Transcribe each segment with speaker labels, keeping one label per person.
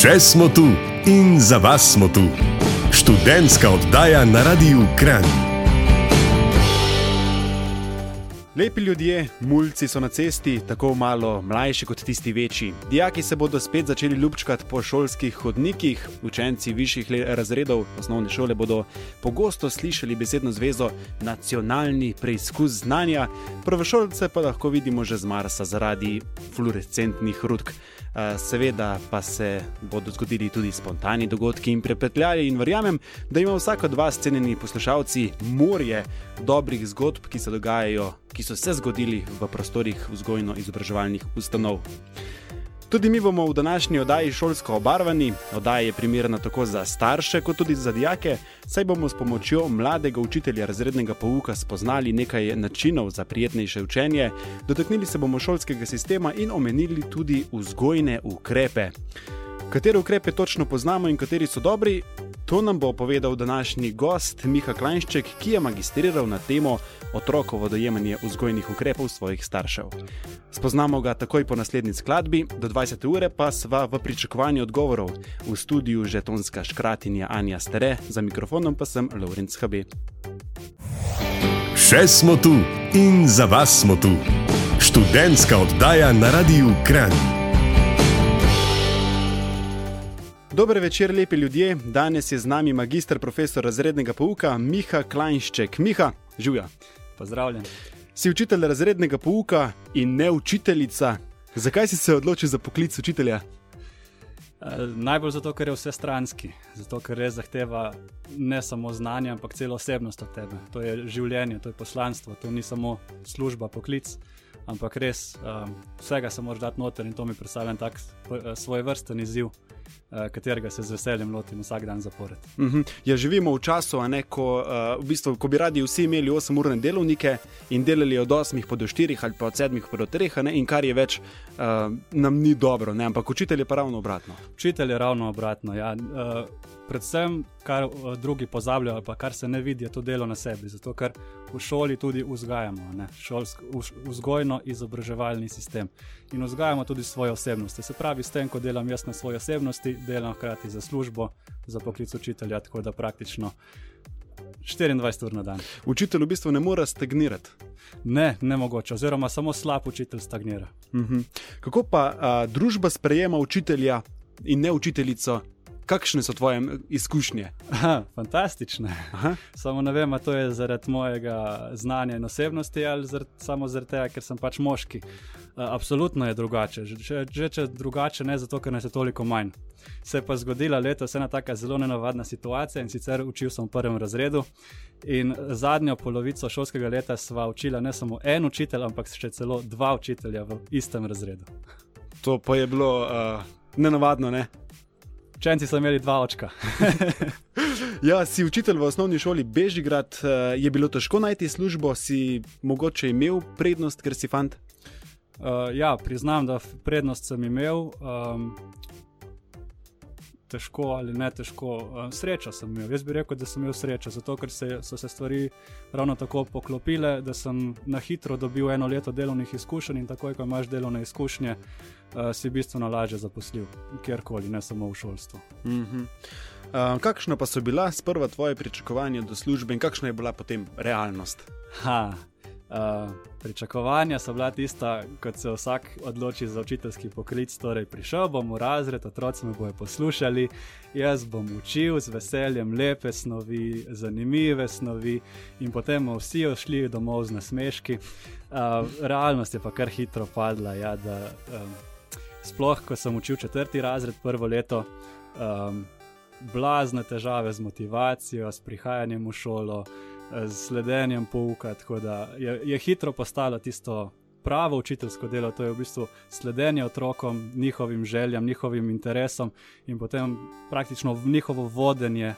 Speaker 1: Še smo tu in za vas smo tu. Študentska oddaja na Radiu Kran.
Speaker 2: Lepi ljudje, mulci so na cesti, tako malo mlajši kot tisti večji. Dijaki se bodo spet začeli ljubčkati po šolskih hodnikih, učenci višjih razredov osnovne šole bodo pogosto slišali besedno zvezo nacionalni preizkus znanja, prvošolce pa lahko vidimo že z Marsa zaradi fluorescentnih rudk. Eh, Seveda pa se bodo zgodili tudi spontani dogodki in prepetljaje, in verjamem, da ima vsak od vas, cenjeni poslušalci, morje dobrih zgodb, ki se dogajajo, ki so se zgodili v prostorih vzgojno-izobraževalnih ustanov. Tudi mi bomo v današnji oddaji šolsko obarvani. Oddaja je primerna tako za starše, kot tudi za dijake, saj bomo s pomočjo mladega učitelja razrednega pouka spoznali nekaj načinov za prijetnejše učenje, dotaknili se bomo šolskega sistema in omenili tudi vzgojne ukrepe. Katere ukrepe točno poznamo in kateri so dobri, to nam bo povedal današnji gost Miha Klajnšček, ki je magistriral na temo otrokovo dojemanje vzgojnih ukrepov svojih staršev. Spoznamo ga takoj po naslednji skladbi, do 20. ure pa sva v pričakovanju odgovorov. V studiu že tonska škratinja Anja Stere, za mikrofonom pa sem Laurenc HB.
Speaker 1: Še smo tu in za vas smo tu. Študentska oddaja na Radiu Kran.
Speaker 2: Dober večer, lepi ljudje. Danes je z nami magistr profesor razrednega pouka Miha Klajnšček. Miha, živja.
Speaker 3: Pozdravljen.
Speaker 2: Si učitelj razrednega pouka in ne učiteljica. Zakaj si se odločil za poklic učitelja?
Speaker 3: E, najbolj zato, ker je vse stranski, zato ker res zahteva ne samo znanje, ampak celo osebnost od tebe. To je življenje, to je poslanstvo, to ni samo služba, poklic, ampak res um, vsega se moraš dati noter in to mi predstavlja tak uh, svoj vrsten izziv, uh, katerega se z veseljem lotim vsak dan zapored.
Speaker 2: Uh -huh. Ja, živimo v času, ne, ko, uh, v bistvu, ko bi radi vsi imeli 8-urne delovnike in delali od 8 pa do 4 ali pa od 7 pa do 3, a ne, in kar je več, uh, nam ni dobro, ne, ampak učitelj je pa ravno obratno.
Speaker 3: Učitelj je ravno obratno. Ja. Uh, predvsem, kar uh, drugi pozabljajo, ali pa kar se ne vidi, je to delo na sebi. Zato, ker v šoli tudi vzgajamo, ne, šolsk, vz- vzgojno-izobraževalni sistem in vzgajamo tudi svoje osebnosti. Se pravi, s tem, ko delam jaz na svoji osebnosti, delam hkrati za službo, za poklic učitelja, tako da praktično 24 ur na dan.
Speaker 2: Učitelj v bistvu ne more stagnirati.
Speaker 3: Ne, ne mogoče, oziroma samo slab učitelj stagnira.
Speaker 2: Uh -huh. Kako pa uh, družba sprejema učitelja in ne učiteljico? Kakšne so tvoje izkušnje?
Speaker 3: Aha, fantastične.
Speaker 2: Aha.
Speaker 3: Samo ne vem, ali to je zaradi mojega znanja in osebnosti ali zaradi, samo zaradi tega, ker sem pač moški. Uh, absolutno je drugače. Že, če drugače ne zato, ker nas je toliko manj. Se je pa zgodila letos ena taka zelo nenavadna situacija in sicer učil sem v prvem razredu. In zadnjo polovico šolskega leta sva učila ne samo en učitelj, ampak še celo dva učitelja v istem razredu.
Speaker 2: To pa je bilo uh, nenavadno, ne?
Speaker 3: Učenci so imeli dva očka.
Speaker 2: Ja, si učitelj v osnovni šoli Bežigrad, uh, je bilo težko najti službo, si mogoče imel prednost, ker si fant.
Speaker 3: Uh, ja, priznam, da prednost sem imel. Um, težko ali ne težko, srečo sem imel. Jaz bi rekel, da sem imel srečo, zato ker se, so se stvari ravno tako poklopile, da sem na hitro dobil eno leto delovnih izkušenj in takoj, ko imaš delovne izkušnje, si bistveno lažje zaposlil, kjerkoli, ne samo v šolstvu.
Speaker 2: Uh -huh. uh, kakšna pa so bila sprva tvoje pričakovanja do službe in kakšna je bila potem realnost?
Speaker 3: Ha, uh, pričakovanja so bila tista, kot se vsak odloči za učiteljski poklic. Torej, prišel bom v razred, otroci me bodo poslušali, jaz bom učil z veseljem lepe snovi, zanimive snovi, in potem bomo vsi odšli domov z nasmeški. Uh, realnost je pa kar hitro padla. Ja, da, um, sploh, ko sem učil četrti razred, prvo leto. Um, Blazne težave z motivacijo, s prihajanjem v šolo, z sledenjem pouka. Tako da je, je hitro postalo tisto pravo učiteljsko delo, to je v bistvu sledenje otrokom, njihovim željam, njihovim interesom in potem praktično njihovo vodenje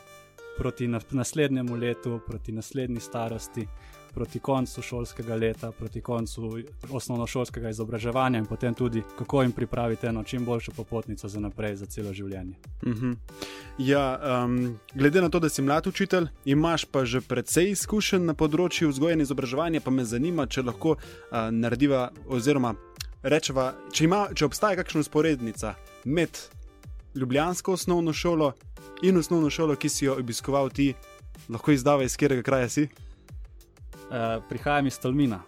Speaker 3: proti na, naslednjemu letu, proti naslednji starosti. Proti koncu šolskega leta, proti koncu osnovnošolskega izobraževanja, in potem tudi, kako jim pripraviti eno čim boljšo popotnico za naprej, za celo življenje.
Speaker 2: Uh -huh. ja, um, glede na to, da si mlad učitelj, imaš pa že precej izkušenj na področju vzgoja in izobraževanja, pa me zanima, če lahko uh, narediva, oziroma rečeva, če, ima, če obstaja kakšna usporednica med ljubljansko osnovno šolo in osnovno šolo, ki si jo obiskoval ti, lahko izdava iz katerega kraja si?
Speaker 3: Uh, prihajam iz Tolmina.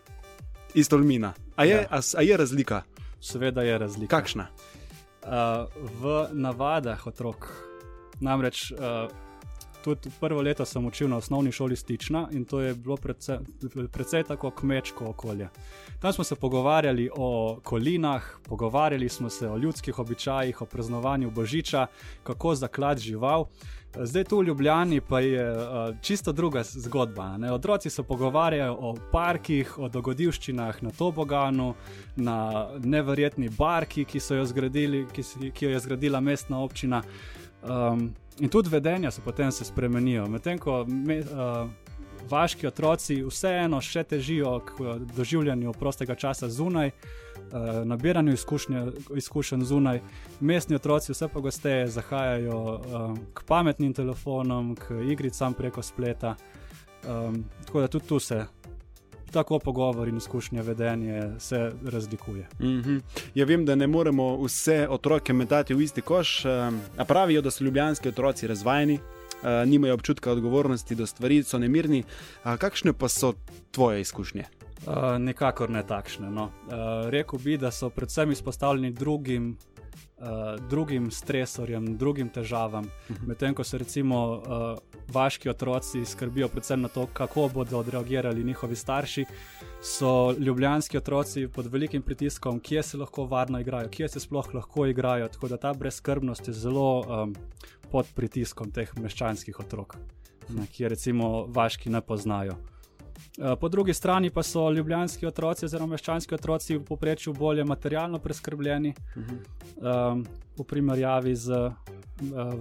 Speaker 2: Iz Tolmina. A je,
Speaker 3: Ja.
Speaker 2: a, a je razlika?
Speaker 3: Seveda je razlika.
Speaker 2: Kakšna?
Speaker 3: Uh, v navadah otrok. Namreč uh, tudi prvo leto sem učil na osnovni šoli Stična in to je bilo predvsej, predvsej tako kmečko okolje. Tam smo se pogovarjali o kolinah, pogovarjali smo se o ljudskih običajih, o praznovanju božiča, kako zaklad žival. Zdaj tu v Ljubljani pa je uh, čisto druga zgodba. Ne? Otroci se pogovarjajo o parkih, o dogodivščinah na Toboganu, na neverjetni barki, ki, zgradili, ki, ki jo je zgradila mestna občina. Um, in tudi vedenja se potem se spremenijo. Medtem ko me, uh, vaški otroci vseeno še težijo k uh, doživljanju prostega časa zunaj, uh, nabiranju izkušnje, izkušenj zunaj, mestni otroci vse pogosteje zahajajo um, k pametnim telefonom, k igricam preko spleta. Um, tako da tudi tu se. Tako pogovor in izkušnje vedenja se razlikuje.
Speaker 2: Mm -hmm. Ja, vem, da ne moremo vse otroke metati v isti koš. A pravijo, da so ljubljanski otroci razvajeni, uh, nimajo občutka odgovornosti do stvari, so nemirni. Uh, kakšne pa so tvoje izkušnje?
Speaker 3: Uh, nikakor ne takšne. No. Uh, Rekl bi, da so predvsem izpostavljeni drugim, uh, drugim stresorjem, drugim težavam. Medtem ko se recimo uh, vaški otroci skrbijo predvsem na to, kako bodo odreagirali njihovi starši, so ljubljanski otroci pod velikim pritiskom, kje se lahko varno igrajo, kje se sploh lahko igrajo. Tako da ta brezskrbnost je zelo um, pod pritiskom teh meščanskih otrok, ne, ki je recimo vaški ne poznajo. Eh, Po drugi strani pa so ljubljanski otroci, oziroma meščanski otroci, v povprečju bolje materialno preskrbljeni, um, v primerjavi z uh,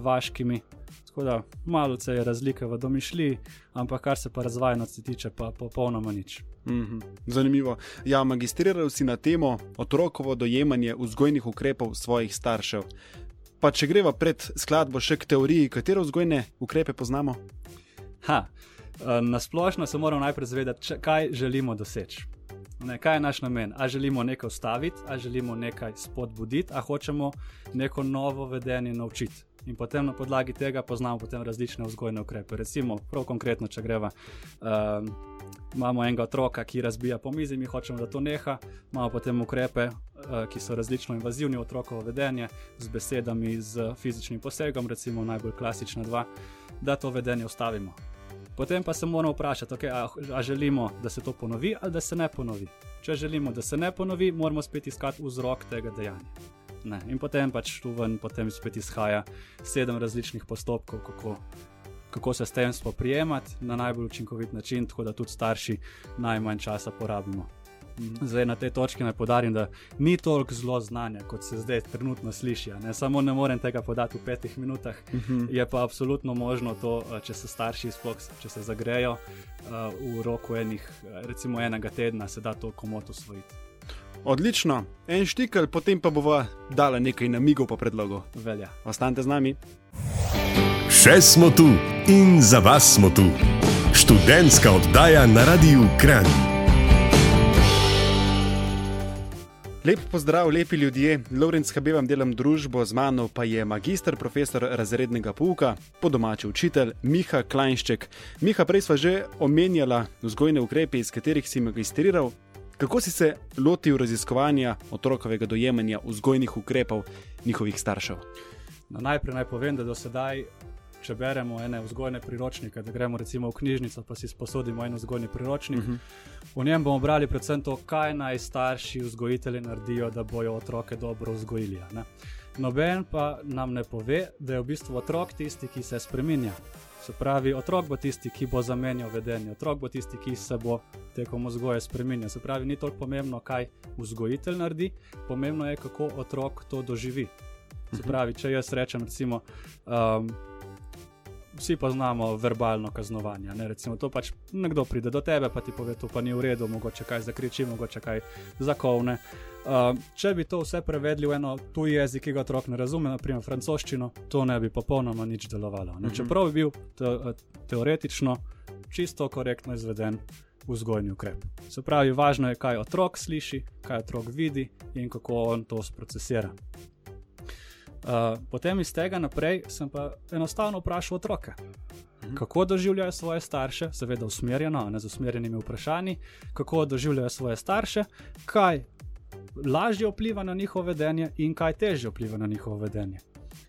Speaker 3: vaškimi. Tako da malo se je razlika v domišljiji, ampak kar se pa razvajenosti tiče, pa popolnoma nič.
Speaker 2: -hmm. Zanimivo. Ja, magistriral si na temo otrokovo dojemanje vzgojnih ukrepov svojih staršev. Pa če greva pred skladbo še k teoriji, katere vzgojne ukrepe poznamo?
Speaker 3: Ha, eh, na splošno se moramo najprej zavedati, če- kaj želimo doseči. Ne, kaj je naš namen? A želimo nekaj ustaviti, a želimo nekaj spodbuditi, a hočemo neko novo vedenje naučiti. In potem na podlagi tega poznamo potem različne vzgojne ukrepe. Recimo, prav konkretno, če greva. Um, Imamo enega otroka, ki razbija po mizi, mi hočemo, da to neha. Imamo potem ukrepe, uh, ki so različno invazivni v otrokovo vedenje, z besedami, z fizičnim posegom, recimo najbolj klasična dva, da to vedenje ustavimo. Potem pa se moramo vprašati, okay, a, a želimo, da se to ponovi ali da se ne ponovi. Če želimo, da se ne ponovi, moramo spet iskati vzrok tega dejanja. Ne. In potem pač tu ven potem spet izhaja sedem različnih postopkov, kako, kako se s tem spoprijemati na najbolj učinkovit način, tako da tudi starši najmanj časa porabimo. Zdaj na tej točki naj podarim, da ni toliko zelo znanja, kot se zdaj trenutno sliši. a Ne? Samo ne morem tega podati v petih minutah. Uh -huh. Je pa absolutno možno to, če se starši sploh, če se zagrejo v roku enih, recimo enega tedna, se da to komot usvojiti.
Speaker 2: Odlično, en štikel, potem pa bova dala nekaj namigov po predlogu.
Speaker 3: Velja.
Speaker 2: Ostanite z nami.
Speaker 1: Še smo tu in za vas smo tu. Študentska oddaja na Radiu Kran.
Speaker 2: Lep pozdrav, lepi ljudje. Lorenz Habe vam delam družbo, z mano pa je magistr, profesor razrednega pouka, po domači učitelj Miha Klajnšček. Miha, prej sva že omenjala vzgojne ukrepe, iz katerih si magistriral. Kako si se lotil raziskovanja otrokovega dojemanja vzgojnih ukrepov njihovih staršev?
Speaker 3: No, najprej naj povem, da do sedaj, če beremo ene vzgojne priročnike, da gremo recimo v knjižnico, pa si sposodimo en vzgojni priročnik. Uh -huh. V njem bomo brali predvsem to, kaj naj starši vzgojitelji naredijo, da bojo otroke dobro vzgojili. ne. Noben pa nam ne pove, da je v bistvu otrok tisti, ki se spremenja. Se pravi, otrok bo tisti, ki bo zamenjal vedenje, otrok bo tisti, ki se bo tekom vzgoje spremenil. Se pravi, ni toliko pomembno, kaj vzgojitelj naredi, pomembno je, kako otrok to doživi. Se pravi, če jaz rečem, recimo, um, vsi poznamo verbalno kaznovanje. Ne? Recimo, to pač nekdo pride do tebe, pa ti pove, to pa ni v redu, mogoče kaj zakriči, mogoče kaj zakovne. Um, če bi to vse prevedli v eno tuji jezik, ki ga otrok ne razume, naprimer francoščino, to ne bi popolnoma nič delovalo. Ne? Čeprav bi bil te, teoretično čisto korektno izveden. Vzgojni ukrep. Se pravi, važno je, kaj otrok sliši, kaj otrok vidi in kako on to sprocesira. Uh, potem iz tega naprej sem pa enostavno vprašal otroke. Kako doživljajo svoje starše, seveda usmerjeno, ne z usmerjenimi vprašanji, kako doživljajo svoje starše, kaj lažje vpliva na njihovo vedenje in kaj težje vpliva na njihovo vedenje.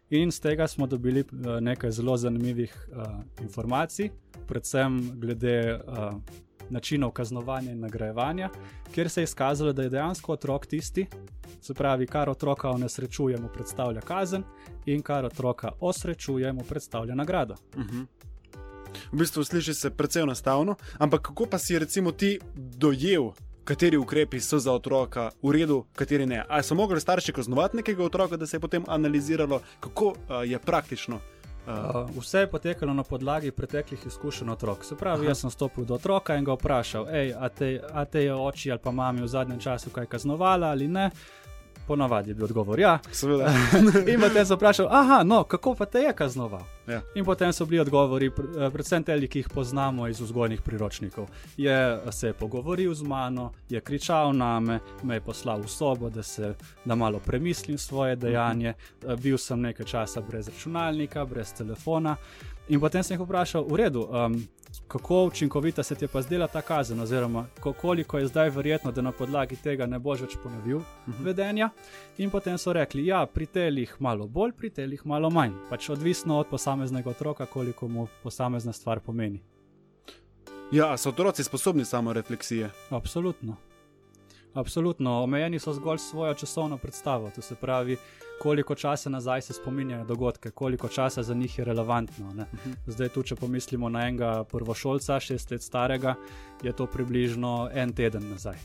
Speaker 3: In z tega smo dobili uh, nekaj zelo zanimivih uh, informacij, predvsem glede uh, načinov kaznovanja in nagrajevanja, kjer se je izkazalo, da je dejansko otrok tisti, se pravi, kar otroka onesrečuje, mu predstavlja kazen, in kar otroka osrečuje, mu predstavlja nagrado.
Speaker 2: V bistvu sliši se precej enostavno, ampak kako pa si recimo ti dojel, kateri ukrepi so za otroka v redu, kateri ne? Ali so mogli starši kaznovati nekega otroka, da se je potem analiziralo, kako uh, je praktično? Uh,
Speaker 3: vse je potekalo na podlagi preteklih izkušenj otrok. Se pravi, Aha. jaz sem stopil do otroka in ga vprašal, hej, a, te- a te je oči ali pa mami v zadnjem času kaj kaznovala ali ne. Ponavadi je bil odgovor ja.
Speaker 2: seveda.
Speaker 3: In potem sem vprašal, aha, no, kako pa te je kaznoval?
Speaker 2: ja.
Speaker 3: In potem so bili odgovori, eh, predvsem te, ki jih poznamo iz vzgojnih priročnikov. Je se je pogovoril z mano, je kričal na me, me je poslal v sobo, da, se, da malo premislim svoje dejanje. Eh, Bil sem nekaj časa brez računalnika, brez telefona. In potem sem jih vprašal, v redu, um, kako učinkovita se ti je pa zdela ta kazen, oziroma ko- koliko je zdaj verjetno, da na podlagi tega ne boš več ponovil vedenja. In potem so rekli, ja, pri telih malo bolj, pri telih malo manj. Pač odvisno od posameznega otroka, koliko mu posamezna stvar pomeni.
Speaker 2: ja, so otroci sposobni samo refleksije?
Speaker 3: Absolutno. Absolutno, omejeni so zgolj svojo časovno predstavo, to se pravi, koliko časa nazaj se spominjajo dogodke, koliko časa za njih je relevantno. Ne? Zdaj, tu, če pomislimo na enega prvošolca, šest let starega, je to približno en teden nazaj.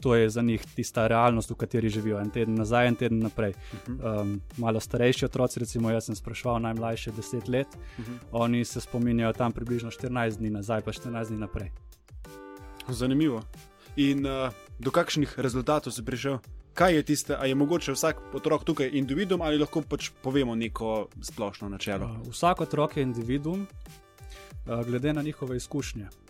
Speaker 3: To je za njih tista realnost, v kateri živijo, en teden nazaj, en teden naprej. Um, malo starejši otroci, recimo jaz sem spraševal najmlajše 10 let, oni se spominjajo tam približno 14 dni nazaj, pa 14 dni naprej.
Speaker 2: Zanimivo. In uh, do kakšnih rezultatov si prišel? Kaj je tiste, ali je mogoče vsak otrok tukaj individuum ali lahko pač povemo neko splošno načelo?
Speaker 3: Uh, vsak otrok je individuum, uh, glede na njihove izkušnje.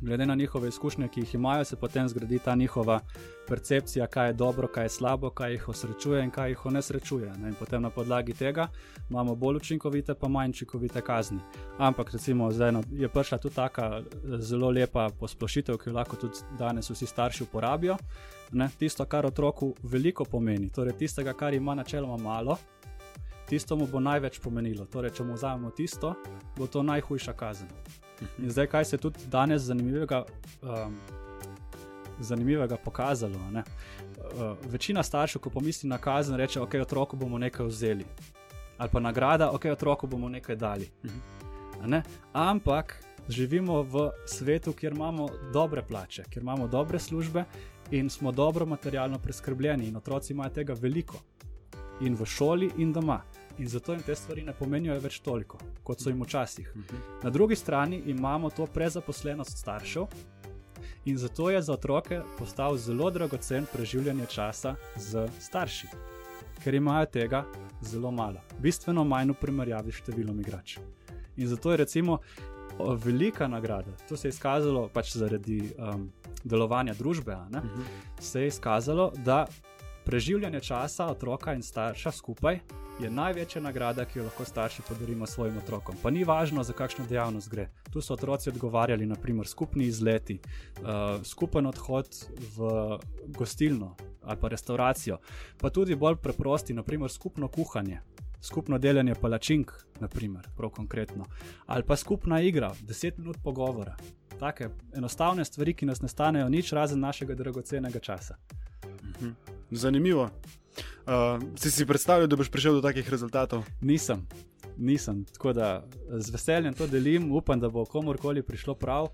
Speaker 3: Glede na njihove izkušnje, ki jih imajo, se potem zgradi ta njihova percepcija, kaj je dobro, kaj je slabo, kaj jih osrečuje in kaj jih onesrečuje. Ne? In potem na podlagi tega imamo bolj učinkovite, pa manj učinkovite kazni. Ampak, recimo, zdaj je prišla tu taka zelo lepa posplošitev, ki jo lahko tudi danes vsi starši uporabijo. Ne? Tisto, kar otroku veliko pomeni, torej tistega, kar ima načeloma malo, tisto mu bo največ pomenilo. Torej, če mu vzamemo tisto, bo to najhujša kazen. In zdaj, kaj se je tudi danes zanimivega, um, zanimivega pokazalo. Ne? Uh, večina staršev, ko pomisli na kazen, reče: Ok, otroku bomo nekaj vzeli. Ali pa nagrada, ok, otroku bomo nekaj dali. A Ne? Ampak živimo v svetu, kjer imamo dobre plače, kjer imamo dobre službe in smo dobro materialno preskrbljeni, in otroci imajo tega veliko, in v šoli, in doma. In zato jim te stvari ne pomenijo več toliko, kot so jim včasih. Na drugi strani imamo to prezaposlenost staršev, in zato je za otroke postal zelo dragocen preživljanje časa z starši, ker imajo tega zelo malo, bistveno manj v primerjavi s številom igrač. In zato je recimo velika nagrada, to se je izkazalo pač zaradi um, delovanja družbe, ne, se je izkazalo, da preživljanje časa otroka in starša skupaj je največja nagrada, ki jo lahko starši podarimo svojim otrokom. Pa ni važno, za kakšno dejavnost gre. Tu so otroci odgovarjali, naprimer, skupni izleti, uh, skupen odhod v gostilno ali pa restauracijo, pa tudi bolj preprosti, naprimer, skupno kuhanje. Skupno delanje palačink, naprimer, prav konkretno, ali pa skupna igra, 10 minut pogovora. Take enostavne stvari, ki nas ne stanejo nič, razen našega dragocenega časa.
Speaker 2: Zanimivo. Uh, si si predstavljal, da boš prišel do takih rezultatov?
Speaker 3: Nisem, nisem. Tako da z veseljem to delim, upam, da bo komorkoli prišlo prav,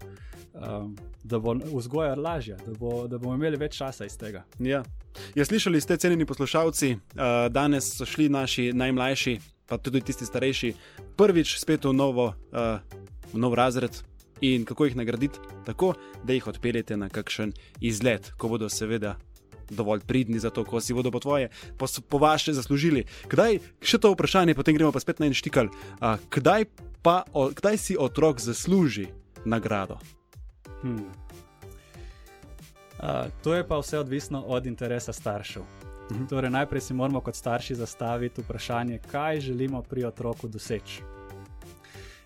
Speaker 3: um, da bo vzgoja lažja, da, bo, da bomo imeli več časa iz tega.
Speaker 2: Ja. Ja, slišali ste, cenjeni poslušalci, uh, danes so šli naši najmlajši, pa tudi tisti starejši, prvič spet v, novo, uh, v nov razred. In kako jih nagraditi? Tako, da jih odpeljete na kakšen izlet, ko bodo seveda dovolj pridni za to, ko si bodo po tvoje, po, po vaše zaslužili. Kdaj, še to vprašanje, potem gremo pa spet na en štikal. Uh, kdaj, pa, o, kdaj si otrok zasluži nagrado?
Speaker 3: Hmm. Uh, to je pa vse odvisno od interesa staršev. Mhm. Torej, najprej si moramo kot starši zastaviti vprašanje, kaj želimo pri otroku doseči.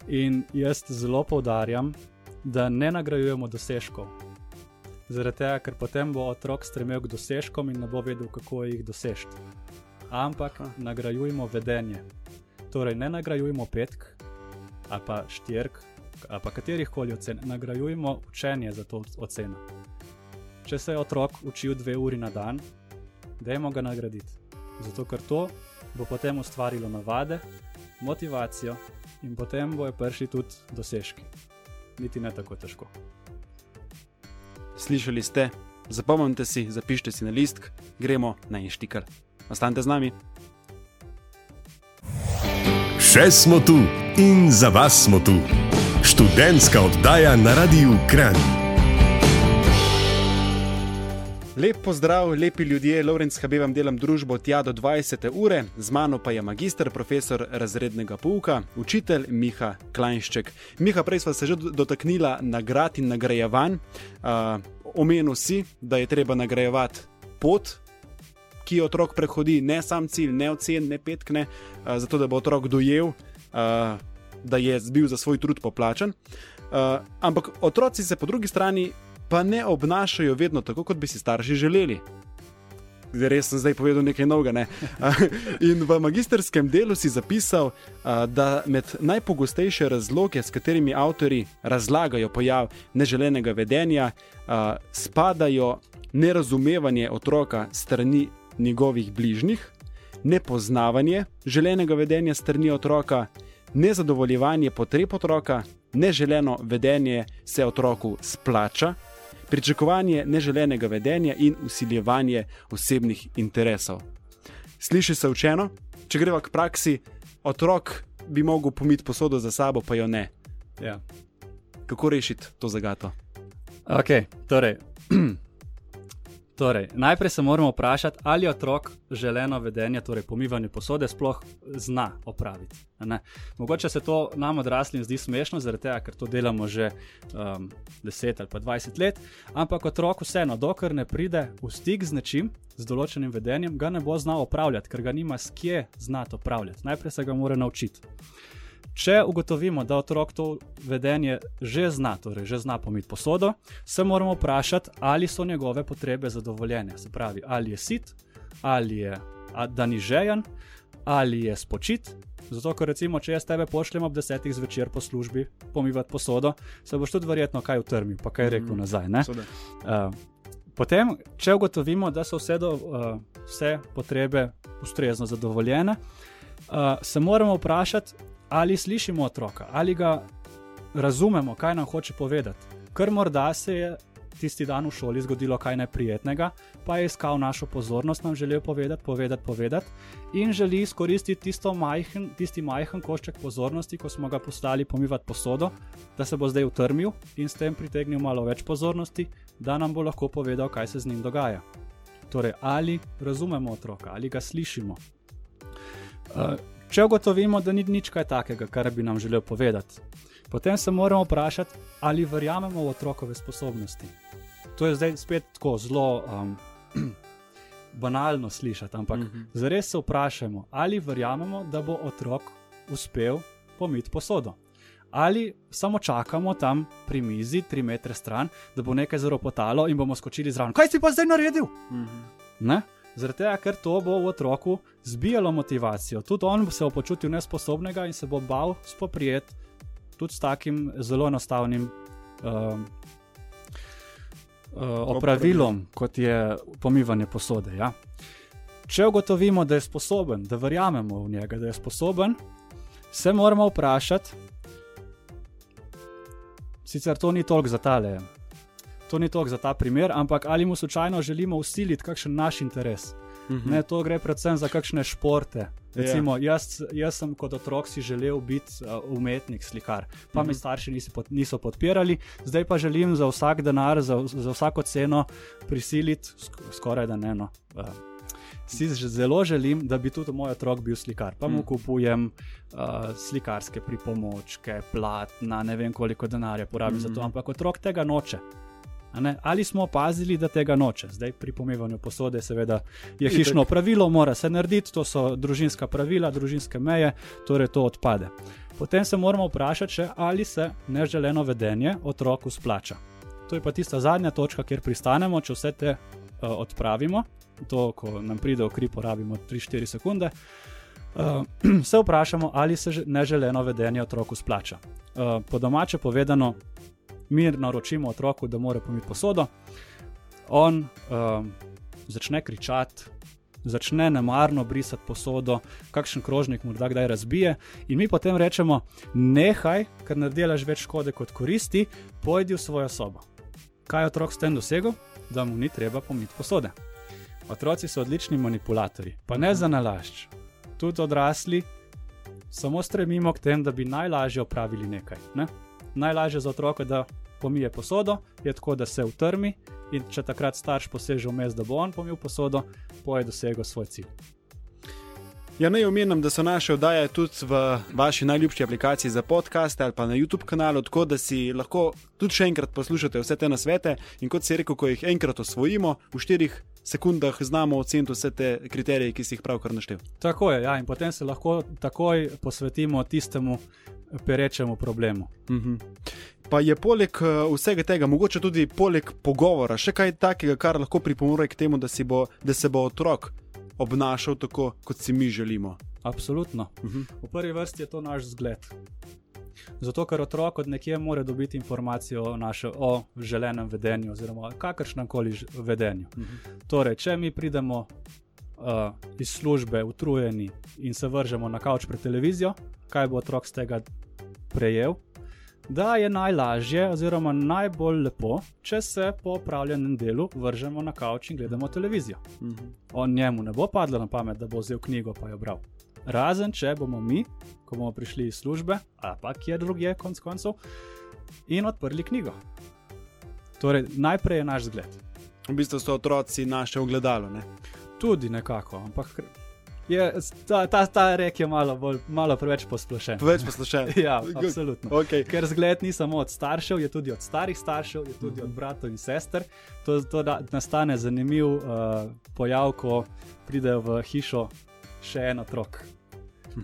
Speaker 3: In jaz zelo poudarjam, da ne nagrajujemo dosežkov. Zaradi tega, ker potem bo otrok stremel k dosežkom in ne bo vedel, kako jih doseči. Ampak nagrajujemo vedenje. Torej, ne nagrajujemo petk ali pa štirk ali pa katerih koli ocen, nagrajujemo učenje za to oceno. Če se je otrok učil dve uri na dan, dajmo ga nagraditi. Zato, ker to bo potem ustvarilo navade, motivacijo in potem bojo prišli tudi dosežki. Niti ne tako težko.
Speaker 2: Slišali ste, zapomnite si, zapišite si na list, gremo na inštikar. Ostanite z nami.
Speaker 1: Še smo tu in za vas smo tu. Študentska oddaja na Radiu Kran.
Speaker 2: Lep pozdrav, lepi ljudje, Lorenz Habe vam delam družbo tja do 20. ure, z mano pa je magister, profesor razrednega pouka, učitelj Miha Klajnšček. Miha, prej smo se že dotaknila nagrad in nagrajevanj. Uh, omenil si, da je treba nagrajevati pot, ki jo otrok prehodi, ne sam cilj, ne ocen, ne petkne, uh, zato da bo otrok dojel, uh, da je bil za svoj trud poplačen. Uh, ampak otroci se po drugi strani pa ne obnašajo vedno tako, kot bi si starši želeli. Res sem zdaj povedal nekaj novega. Ne? In v magisterskem delu si zapisal, da med najpogostejše razloge, s katerimi avtori razlagajo pojav neželenega vedenja, spadajo nerazumevanje otroka strani njegovih bližnjih, nepoznavanje želenega vedenja strani otroka, nezadovoljevanje potreb otroka, neželeno vedenje se otroku splača pričakovanje neželenega vedenja in usiljevanje osebnih interesov. Sliši se učeno, če greva k praksi, otrok bi mogel pomiti posodo za sabo, pa jo ne.
Speaker 3: Ja.
Speaker 2: Kako rešiti to zagato?
Speaker 3: Okay, torej, Torej, najprej se moramo vprašati, ali otrok želeno vedenje, torej pomivanje posode, sploh zna opraviti. Mogoče se to nam odraslim zdi smešno, zaradi tega, ker to delamo že um, 10 ali pa 20 let, ampak otrok vseeno, dokler ne pride v stik z nečim, z določenim vedenjem, ga ne bo znal opravljati, ker ga nima s kje znati opravljati. Najprej se ga mora naučiti. Če ugotovimo, da otrok to vedenje že zna, torej že zna pomiti posodo, se moramo vprašati, ali so njegove potrebe zadovoljene. Se pravi, ali je sit, ali je da ni žejen, ali je spočit. Zato, ker recimo, če jaz tebe pošljem ob desetih zvečer po službi pomivati posodo, se boš tudi verjetno kaj utrmil, pa kaj rekel mm, nazaj. Uh, potem, če ugotovimo, da so vse, do, uh, vse potrebe ustrezno zadovoljene, uh, se moramo vprašati, ali slišimo otroka, ali ga razumemo, kaj nam hoče povedati. Ker morda se je tisti dan v šoli zgodilo kaj neprijetnega, pa je iskal našo pozornost, nam želel povedati, povedati, povedati in želi izkoristiti majhen, tisti majhen košček pozornosti, ko smo ga poslali pomivati posodo, da se bo zdaj utrmil in s tem pritegnil malo več pozornosti, da nam bo lahko povedal, kaj se z njim dogaja. Torej, ali razumemo otroka, ali ga slišimo. Uh, Če ugotovimo, da ni nič kaj takega, kar bi nam želel povedati, potem se moramo vprašati, ali verjamemo v otrokove sposobnosti. To je zdaj spet tako zelo um, banalno slišati, ampak mm -hmm. zares se vprašajmo, ali verjamemo, da bo otrok uspel pomiti posodo. Ali samo čakamo tam pri mizi, tri metre stran, da bo nekaj zelo potalo in bomo skočili zraven. Kaj si pa zdaj naredil? Mm -hmm. Zaradi tega, ker to bo v otroku zbijalo motivacijo. Tudi on se bo počutil nesposobnega in se bo bal spoprijeti tudi s takim zelo enostavnim uh, uh, opravilom, kot je pomivanje posode. Ja? Če ugotovimo, da je sposoben, da verjamemo v njega, da je sposoben, se moramo vprašati, sicer to ni toliko za tale to ni toliko za ta primer, ampak ali mu slučajno želimo usiliti kakšen naš interes. Mm -hmm. ne, to gre predvsem za kakšne športe. Ja. Recimo, yeah. jaz, jaz sem kot otrok si želel biti uh, umetnik, slikar, pa mm -hmm. me starši niso, pod, niso podpirali, zdaj pa želim za vsak denar, za, za vsako ceno prisiliti, sk skoraj da ne. No, uh, si zelo želim, da bi tudi moj otrok bil slikar. Pa mu mm. kupujem uh, slikarske pripomočke, platna, ne vem koliko denarja porabim mm -hmm. za to, mhm. ampak otrok tega noče. Ali smo opazili, da tega noče? Zdaj pri pomivanju posode, seveda, je hišno pravilo, mora se narediti, to so družinska pravila, družinske meje, torej to odpade. Potem se moramo vprašati, še, ali se neželeno vedenje otroku splača. To je pa tista zadnja točka, kjer pristanemo, če vse te uh, odpravimo. To, ko nam pride v kri, porabimo 3-4 sekunde. Uh, se vprašamo, ali se že- neželeno vedenje otroku splača. Uh, po domače povedano, mi naročimo otroku, da mora pomiti posodo, on uh, začne kričati, začne nemarno brisati posodo, kakšen krožnik morda kdaj razbije, in mi potem rečemo: Nehaj, ker delaš več škode kot koristi, pojdi v svojo sobo. Kaj je otrok s tem dosegel? Da mu ni treba pomiti posode. Otroci so odlični manipulatorji, pa ne za nalašč. Tudi odrasli samo stremimo k temu, da bi najlažje opravili nekaj. Ne? Najlažje za otroka, da pomije posodo, je tako, da se utrmi in če takrat starš poseže vmes, da bo on pomil posodo, poje dosegel svoj cilj.
Speaker 2: Ja, naj omenim, da so naše oddaje tudi v vaši najljubši aplikaciji za podcaste ali pa na YouTube kanalu, tako da si lahko tudi še enkrat poslušate vse te nasvete. In kot si rekel, ko jih enkrat osvojimo, v štirih sekundah znamo oceniti vse te kriterije, ki si jih pravkar naštel.
Speaker 3: Tako je, ja, in potem se lahko takoj posvetimo tistemu perečemu problemu.
Speaker 2: Mhm. Pa je poleg eh, vsega tega, mogoče tudi poleg pogovora, še kaj takega, kar lahko pripomore k temu, da, bo, da se bo otrok obnašal tako, kot si mi želimo.
Speaker 3: Absolutno.
Speaker 2: Mhm.
Speaker 3: V prvi vrsti je to naš zgled. Zato, ker otrok od nekje mora dobiti informacijo o, naše, o želenem vedenju, oziroma kakršnem koli vedenju.
Speaker 2: Mhm.
Speaker 3: Torej, če mi pridemo uh, iz službe utrujeni in se vržemo na kavč pred televizijo, kaj bo otrok z tega prejel? Da je najlažje, oziroma najbolj lepo, če se po opravljenem delu vržemo na kavč in gledamo televizijo.
Speaker 2: Mhm.
Speaker 3: On njemu ne bo padlo na pamet, da bo vzel knjigo pa jo bral. Razen če bomo mi, ko bomo prišli iz službe, ali pa kjer drugje, konc koncev, in odprli knjigo. Torej, najprej je naš zgled.
Speaker 2: V bistvu so otroci naše ogledalo. Ne?
Speaker 3: Tudi nekako, ampak je, ta, ta, ta rek je malo, bolj, malo preveč posplošen.
Speaker 2: Več poslušaj.
Speaker 3: Ja, absolutno.
Speaker 2: Okay.
Speaker 3: Ker zgled ni samo od staršev, je tudi od starih staršev, je tudi od bratov in sester. To, to da, nastane zanimiv uh, pojav, ko pridejo v hišo še en otrok.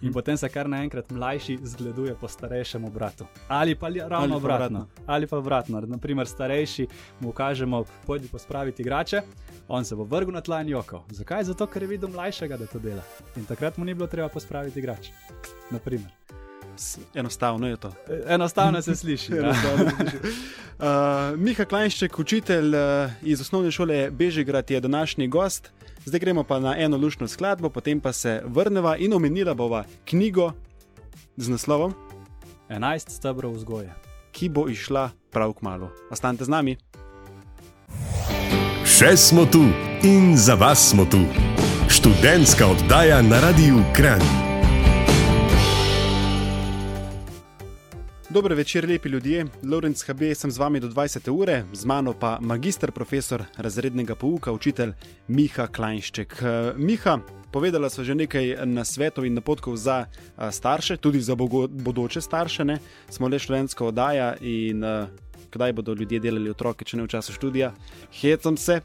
Speaker 3: In potem se kar naenkrat mlajši zgleduje po starejšemu bratu. Ali pa ravno
Speaker 2: Ali pa
Speaker 3: obratno.
Speaker 2: obratno.
Speaker 3: Ali pa obratno. Naprimer, starejši mu kažemo, pojdi pospraviti igrače, on se bo vrgel na tla in jokal. Zakaj? Zato, ker je videl mlajšega, da to dela. In takrat mu ni bilo treba pospraviti igrače. Naprimer.
Speaker 2: Enostavno je to.
Speaker 3: E, Enostavno se sliši.
Speaker 2: Enostavno se sliši. Uh, Miha Klajnšček, učitelj uh, iz osnovne šole Bežigrad, je današnji gost. Zdaj gremo pa na eno lušno skladbo, potem pa se vrneva in omenila bova knjigo z naslovom,
Speaker 3: 11 stebrov vzgoje.
Speaker 2: ki bo išla prav k malu. Ostanite z nami.
Speaker 1: Še smo tu in za vas smo tu. Študentska oddaja na Radiu Kran.
Speaker 2: Dober večer, lepi ljudje. Lorenz HB sem z vami do 20. ure, z mano pa magister profesor razrednega pouka, učitelj Miha Klajnšček. Eh, Miha, povedala so že nekaj nasvetov in napotkov za eh, starše, tudi za bogo, bodoče starše. Ne? Smo le študentska oddaja in eh, kdaj bodo ljudje delali otroke, če ne v času študija. Hecam se.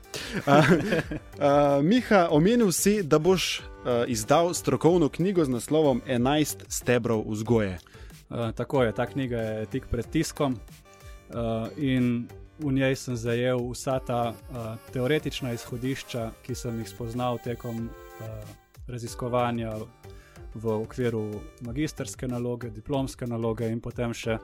Speaker 2: Uh, uh, Miha, omenil si, da boš uh, izdal strokovno knjigo z naslovom 11 stebrov vzgoje.
Speaker 3: Uh, tako je, ta knjiga je tik pred tiskom uh, in v njej sem zajel vsa ta uh, teoretična izhodišča, ki sem jih spoznal tekom uh, raziskovanja v okviru magisterske naloge, diplomske naloge in potem še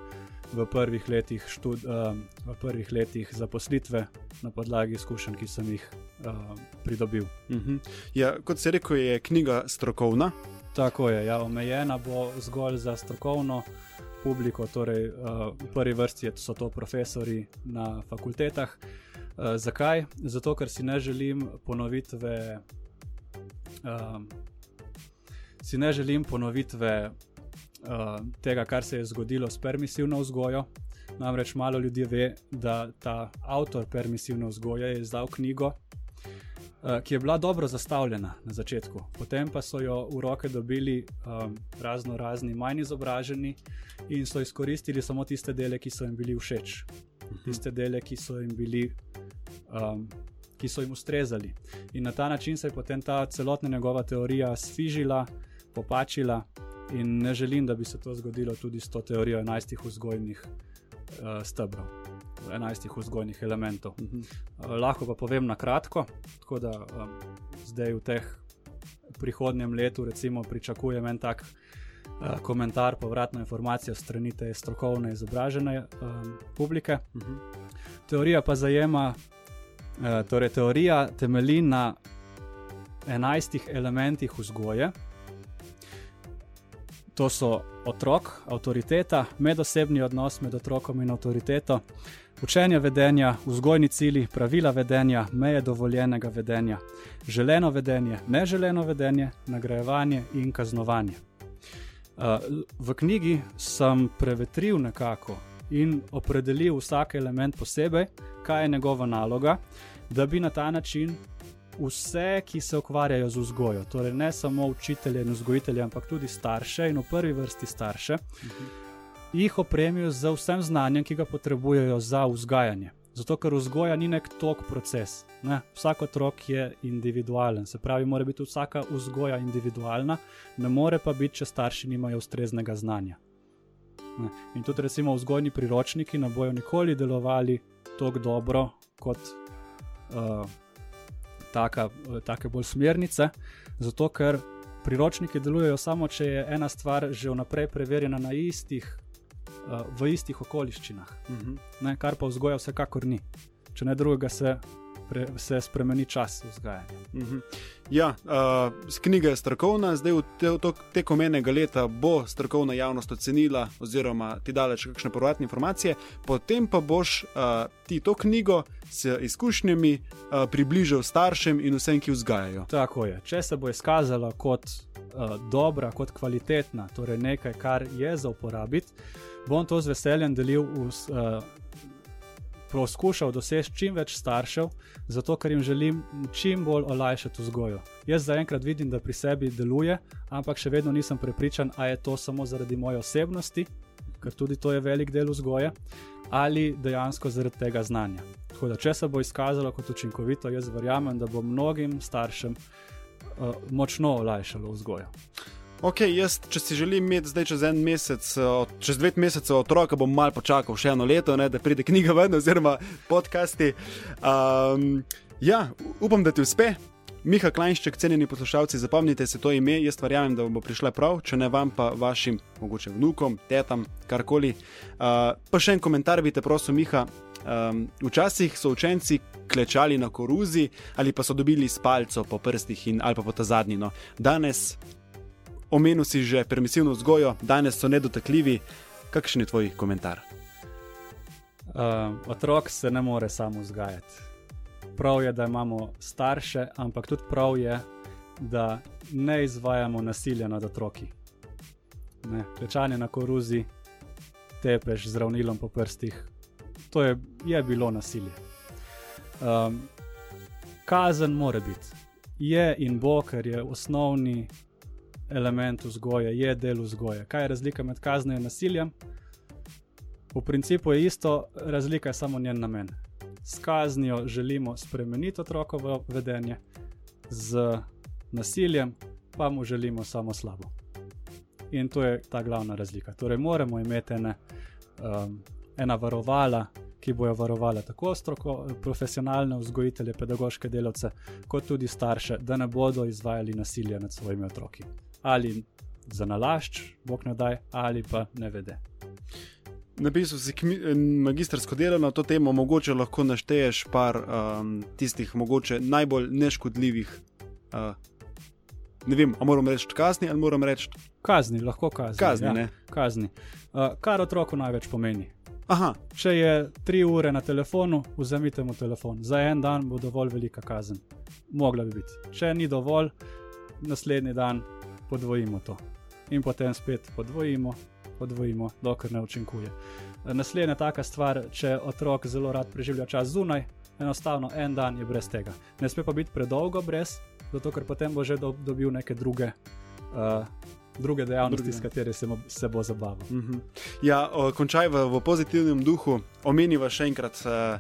Speaker 3: v prvih letih, štud, uh, v prvih letih zaposlitve na podlagi izkušenj, ki sem jih uh, pridobil.
Speaker 2: Mhm. Ja, kot se reče, je knjiga strokovna.
Speaker 3: Tako je, ja, omejena bo zgolj za strokovno publiko, torej uh, v prvi vrsti so to profesori na fakultetah. Uh, zakaj? Zato, ker si ne želim ponovitve. Uh, si ne želim ponovitve uh, tega, kar se je zgodilo s permisivno vzgojo. Namreč malo ljudi ve, da ta avtor permisivne vzgoje je izdal knjigo, ki je bila dobro zastavljena na začetku, potem pa so jo v roke dobili um, razno razni manj izobraženi in so izkoristili samo tiste dele, ki so jim bili všeč. tiste dele, ki so jim bili. Um, Ki so jim ustrezali. In na ta način se je potem ta celotna njegova teorija sfižila, popačila, in ne želim, da bi se to zgodilo tudi s to teorijo enajstih vzgojnih uh, stebrov, enajstih vzgojnih elementov. Uh -huh. uh, lahko pa povem na kratko, tako da um, zdaj v teh prihodnjem letu, recimo, pričakujem en tak uh, komentar, povratno informacijo strani te strokovne, izobražene um, publike. Uh -huh. Teorija pa zajema, uh, torej teorija temelji na enajstih elementih vzgoje. To so otrok, avtoriteta, medosebni odnos med otrokom in avtoriteto, učenje vedenja, vzgojni cilji, pravila vedenja, meje dovoljenega vedenja, želeno vedenje, neželeno vedenje, nagrajevanje in kaznovanje. Uh, v knjigi sem prevetril nekako in opredelil vsak element posebej, kaj je njegova naloga, da bi na ta način vse, ki se ukvarjajo z vzgojo, torej ne samo učitelje in vzgojitelje, ampak tudi starše in v prvi vrsti starše, uh -huh. jih opremijo z vsem znanjem, ki ga potrebujejo za vzgajanje. Zato, ker vzgoja ni nek tok proces. Ne? Vsak otrok je individualen, se pravi, mora biti vsaka vzgoja individualna, ne more pa biti, če starši nimajo ustreznega znanja. Ne? In tudi, recimo, vzgojni priročniki ne bojo nikoli delovali tako dobro kot. Uh, taka, take bolj smernice, zato ker priročniki delujejo samo, če je ena stvar že vnaprej preverjena na istih, uh, v istih okoliščinah,
Speaker 2: Mhm.
Speaker 3: ne, kar pa vzgoja vsekakor ni. Če ne drugega, se, pre, se spremeni čas vzgajanja.
Speaker 2: -huh. Ja, uh, knjiga je strokovna, zdaj v te, to, tekom enega leta bo strokovna javnost ocenila, oziroma ti dala še kakšne povratne informacije, potem pa boš uh, ti to knjigo s izkušnjami uh, približal staršem in vsem, ki vzgajajo.
Speaker 3: Tako je. Če se bo izkazala kot uh, dobra, kot kvalitetna, torej nekaj, kar je za uporabiti, bom to z veseljem delil v. Uh, Poskušal doseči čim več staršev, zato ker jim želim čim bolj olajšati vzgojo. Jaz zaenkrat vidim, da pri sebi deluje, ampak še vedno nisem prepričan, ali je to samo zaradi moje osebnosti, ker tudi to je velik del vzgoje, ali dejansko zaradi tega znanja. Tako da, če se bo izkazalo kot učinkovito, jaz verjamem, da bo mnogim staršem uh, močno olajšalo vzgojo.
Speaker 2: Ok, jaz, če si želim imeti zdaj čez en mesec, čez dve mesece otroka, bom mal počakal še eno leto, ne, da pride knjiga ven, oziroma podcasti. Um, ja, upam, da ti uspe. Miha Klajnšček, cenjeni poslušalci, zapomnite se to ime, jaz verjamem, da bo prišla prav, če ne vam, pa vašim, mogoče vnukom, tetam, karkoli. Uh, pa še en komentar, bi te prosil, Miha. Um, včasih so učenci klečali na koruzi ali pa so dobili spalco po prstih in ali pa po ta zadnji. No. Danes omenil si že permisivno vzgojo, danes so nedotakljivi. Kakšen je tvoj komentar?
Speaker 3: Uh, otrok se ne more samo vzgajati. Prav je, da imamo starše, ampak tudi prav je, da ne izvajamo nasilja nad otroki. Ne, klečanje na koruzi, tepeš z ravnilom po prstih, to je, je bilo nasilje. Um, kazen mora biti. Je in bo, ker je osnovni element vzgoje, je del vzgoje. Kaj je razlika med kaznijo in nasiljem? V principu je isto, razlika je samo njen namen. S kaznijo želimo spremeniti otrokovo vedenje, z nasiljem pa mu želimo samo slabo. In to je ta glavna razlika. Torej, moramo imeti ene, um, ena varovala, ki bojo varovala tako stroko, profesionalne vzgojitelje, pedagoške delavce, kot tudi starše, da ne bodo izvajali nasilja nad svojimi otroki. Ali za nalašč, bog ne daj, ali pa ne vede.
Speaker 2: Napisal si magistrsko delo na to temo, mogoče lahko našteješ par um, tistih mogoče najbolj neškodljivih. Uh, ne vem, ali moram reči kazni ali moram reči.
Speaker 3: Kazni, lahko kazni.
Speaker 2: Kazni,
Speaker 3: ja, kazni. Uh, kar otroku največ pomeni.
Speaker 2: Aha.
Speaker 3: Če je tri ure na telefonu, vzemite mu telefon. Za en dan bo dovolj velika kazen. Mogla bi biti. Če ni dovolj, naslednji dan podvojimo to. In potem spet podvojimo, podvojimo, dokler ne učinkuje. Naslednja taka stvar, če otrok zelo rad preživlja čas zunaj, enostavno en dan je brez tega. Ne sme pa biti predolgo brez, zato ker potem bo že do, dobil neke druge uh, druge dejavnosti, druge. s katerimi se, se bo zabaval. Uh
Speaker 2: mhm. -huh. Ja, končaj v, v pozitivnem duhu, omeniva še enkrat uh,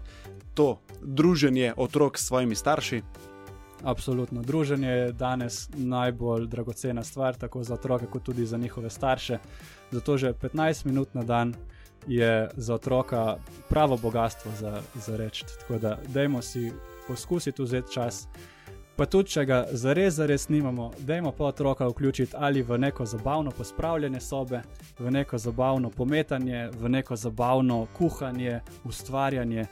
Speaker 2: to druženje otrok s svojimi starši.
Speaker 3: Absolutno. Druženje je danes najbolj dragocena stvar, tako za otroke, kot tudi za njihove starše. Zato že 15 minut na dan je za otroka pravo bogatstvo za, za reči. Tako da, dajmo si poskusiti vzeti čas. Pa tudi, če ga zares, zares nimamo, dajmo pa otroka vključiti ali v neko zabavno pospravljanje sobe, v neko zabavno pometanje, v neko zabavno kuhanje, ustvarjanje.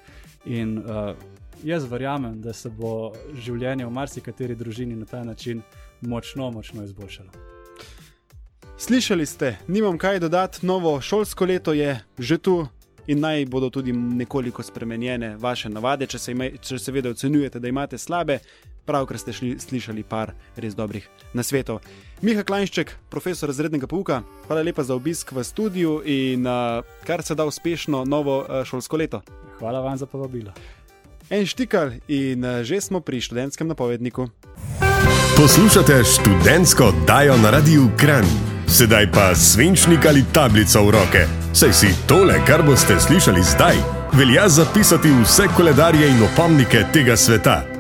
Speaker 3: In uh, jaz verjamem, da se bo življenje v marsikateri družini na ta način močno, močno izboljšalo.
Speaker 2: Slišali ste, nimam kaj dodati, novo šolsko leto je že tu in naj bodo tudi nekoliko spremenjene vaše navade, če se, ime, če se seveda ocenjujete, da imate slabe. Pravkar ste šli, slišali par res dobrih nasvetov. Miha Klajnšček, profesor razrednega pouka, hvala lepa za obisk v studiu in uh, kar se da uspešno novo uh, šolsko leto.
Speaker 3: Hvala vam za povabilo.
Speaker 2: En štikal in uh, že smo pri študentskem napovedniku.
Speaker 1: Poslušate študentsko oddajo na radiju Kran. Sedaj pa svinčnik ali tablico v roke. Saj si tole, kar boste slišali zdaj, velja zapisati vse koledarje in opomnike tega sveta.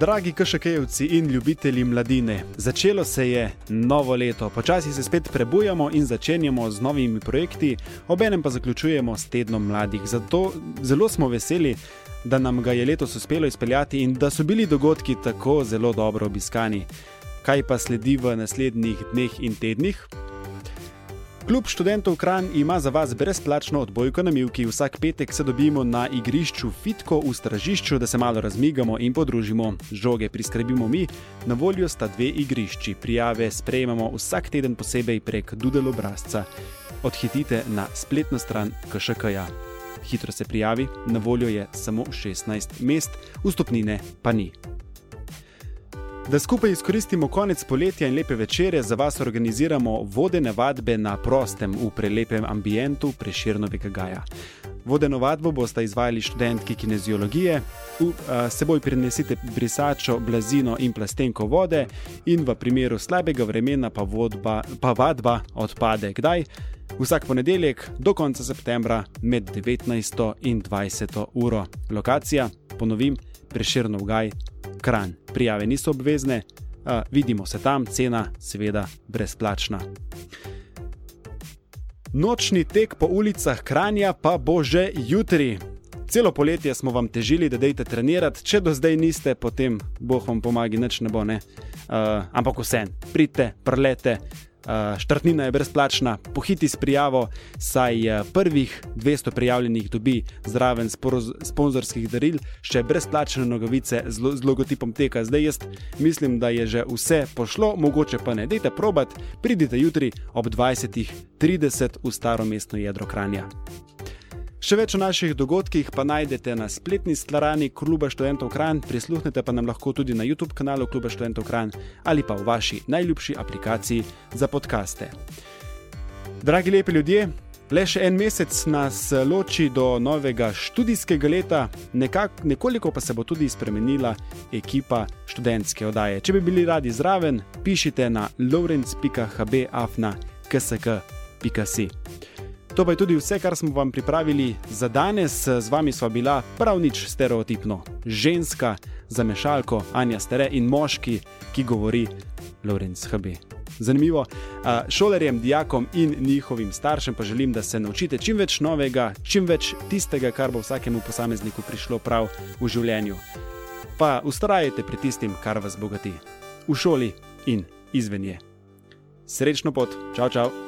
Speaker 2: Dragi kašekejevci in ljubitelji mladine, začelo se je novo leto, počasi se spet prebujamo in začenjamo z novimi projekti, obenem pa zaključujemo s tednom mladih. Zato zelo smo veseli, da nam ga je letos uspelo izpeljati in da so bili dogodki tako zelo dobro obiskani. Kaj pa sledi v naslednjih dneh in tednih? Klub študentov Kran ima za vas brezplačno odbojko na Milki. Vsak petek se dobimo na igrišču Fitko v stražišču, da se malo razmigamo in podružimo. Žoge priskrbimo mi, na voljo sta dve igrišči. Prijave sprejemamo vsak teden posebej prek Dudel obrazca. Odhitite na spletno stran KŠK-ja. Hitro se prijavi, na voljo je samo 16 mest, vstopnine pa ni. Da skupaj izkoristimo konec poletja in lepe večere, za vas organiziramo vodene vadbe na prostem v prelepem ambientu Preširnovega Gaja. Vodeno vadbo boste izvajali študentki kineziologije, v seboj prinesite brisačo, blazino in plastenko vode, in v primeru slabega vremena pa, vodba, pa vadba odpade. Kdaj? Vsak ponedeljek do konca septembra med 19 in 20 uro. Lokacija, ponovim, Preširnov Gaj kran. Prijave niso obvezne, uh, vidimo se tam, cena seveda brezplačna. Nočni tek po ulicah Kranja pa bo že jutri. Celo poletje smo vam težili, da dejte trenirati, če do zdaj niste, potem boh vam pomaga, nič ne bo. Ne? Uh, ampak vse, pridite, prlete, štartnina je brezplačna, pohiti s prijavo, saj eh, prvih 200 prijavljenih dobi zraven sponzorskih daril še brezplačne nogavice z logotipom teka. Zdaj jaz mislim, da je že vse pošlo, mogoče pa ne. Dajte probat, pridite jutri ob 20.30 v staro mestno jedro Kranja. Še več o naših dogodkih pa najdete na spletni strani Kluba študentov Kran, prisluhnete pa nam lahko tudi na YouTube kanalu Kluba študentov Kran ali pa v vaši najljubši aplikaciji za podkaste. Dragi lepi ljudje, le še en mesec nas loči do novega študijskega leta, nekak, nekoliko pa se bo tudi spremenila ekipa študentske oddaje. Če bi bili radi zraven, pišite na lawrence.hbafna.ksk.si. To pa je tudi vse, kar smo vam pripravili za danes. Z vami sva bila prav nič stereotipno. Ženska za mešalko Anja Stere in moški, ki govori Lorenz HB. Zanimivo. Šolarjem, dijakom in njihovim staršem pa želim, da se naučite čim več novega, čim več tistega, kar bo vsakemu posamezniku prišlo prav v življenju. Pa ustrajajte pri tistim, kar vas bogati. V šoli in izven je. Srečno pot, čau, čau!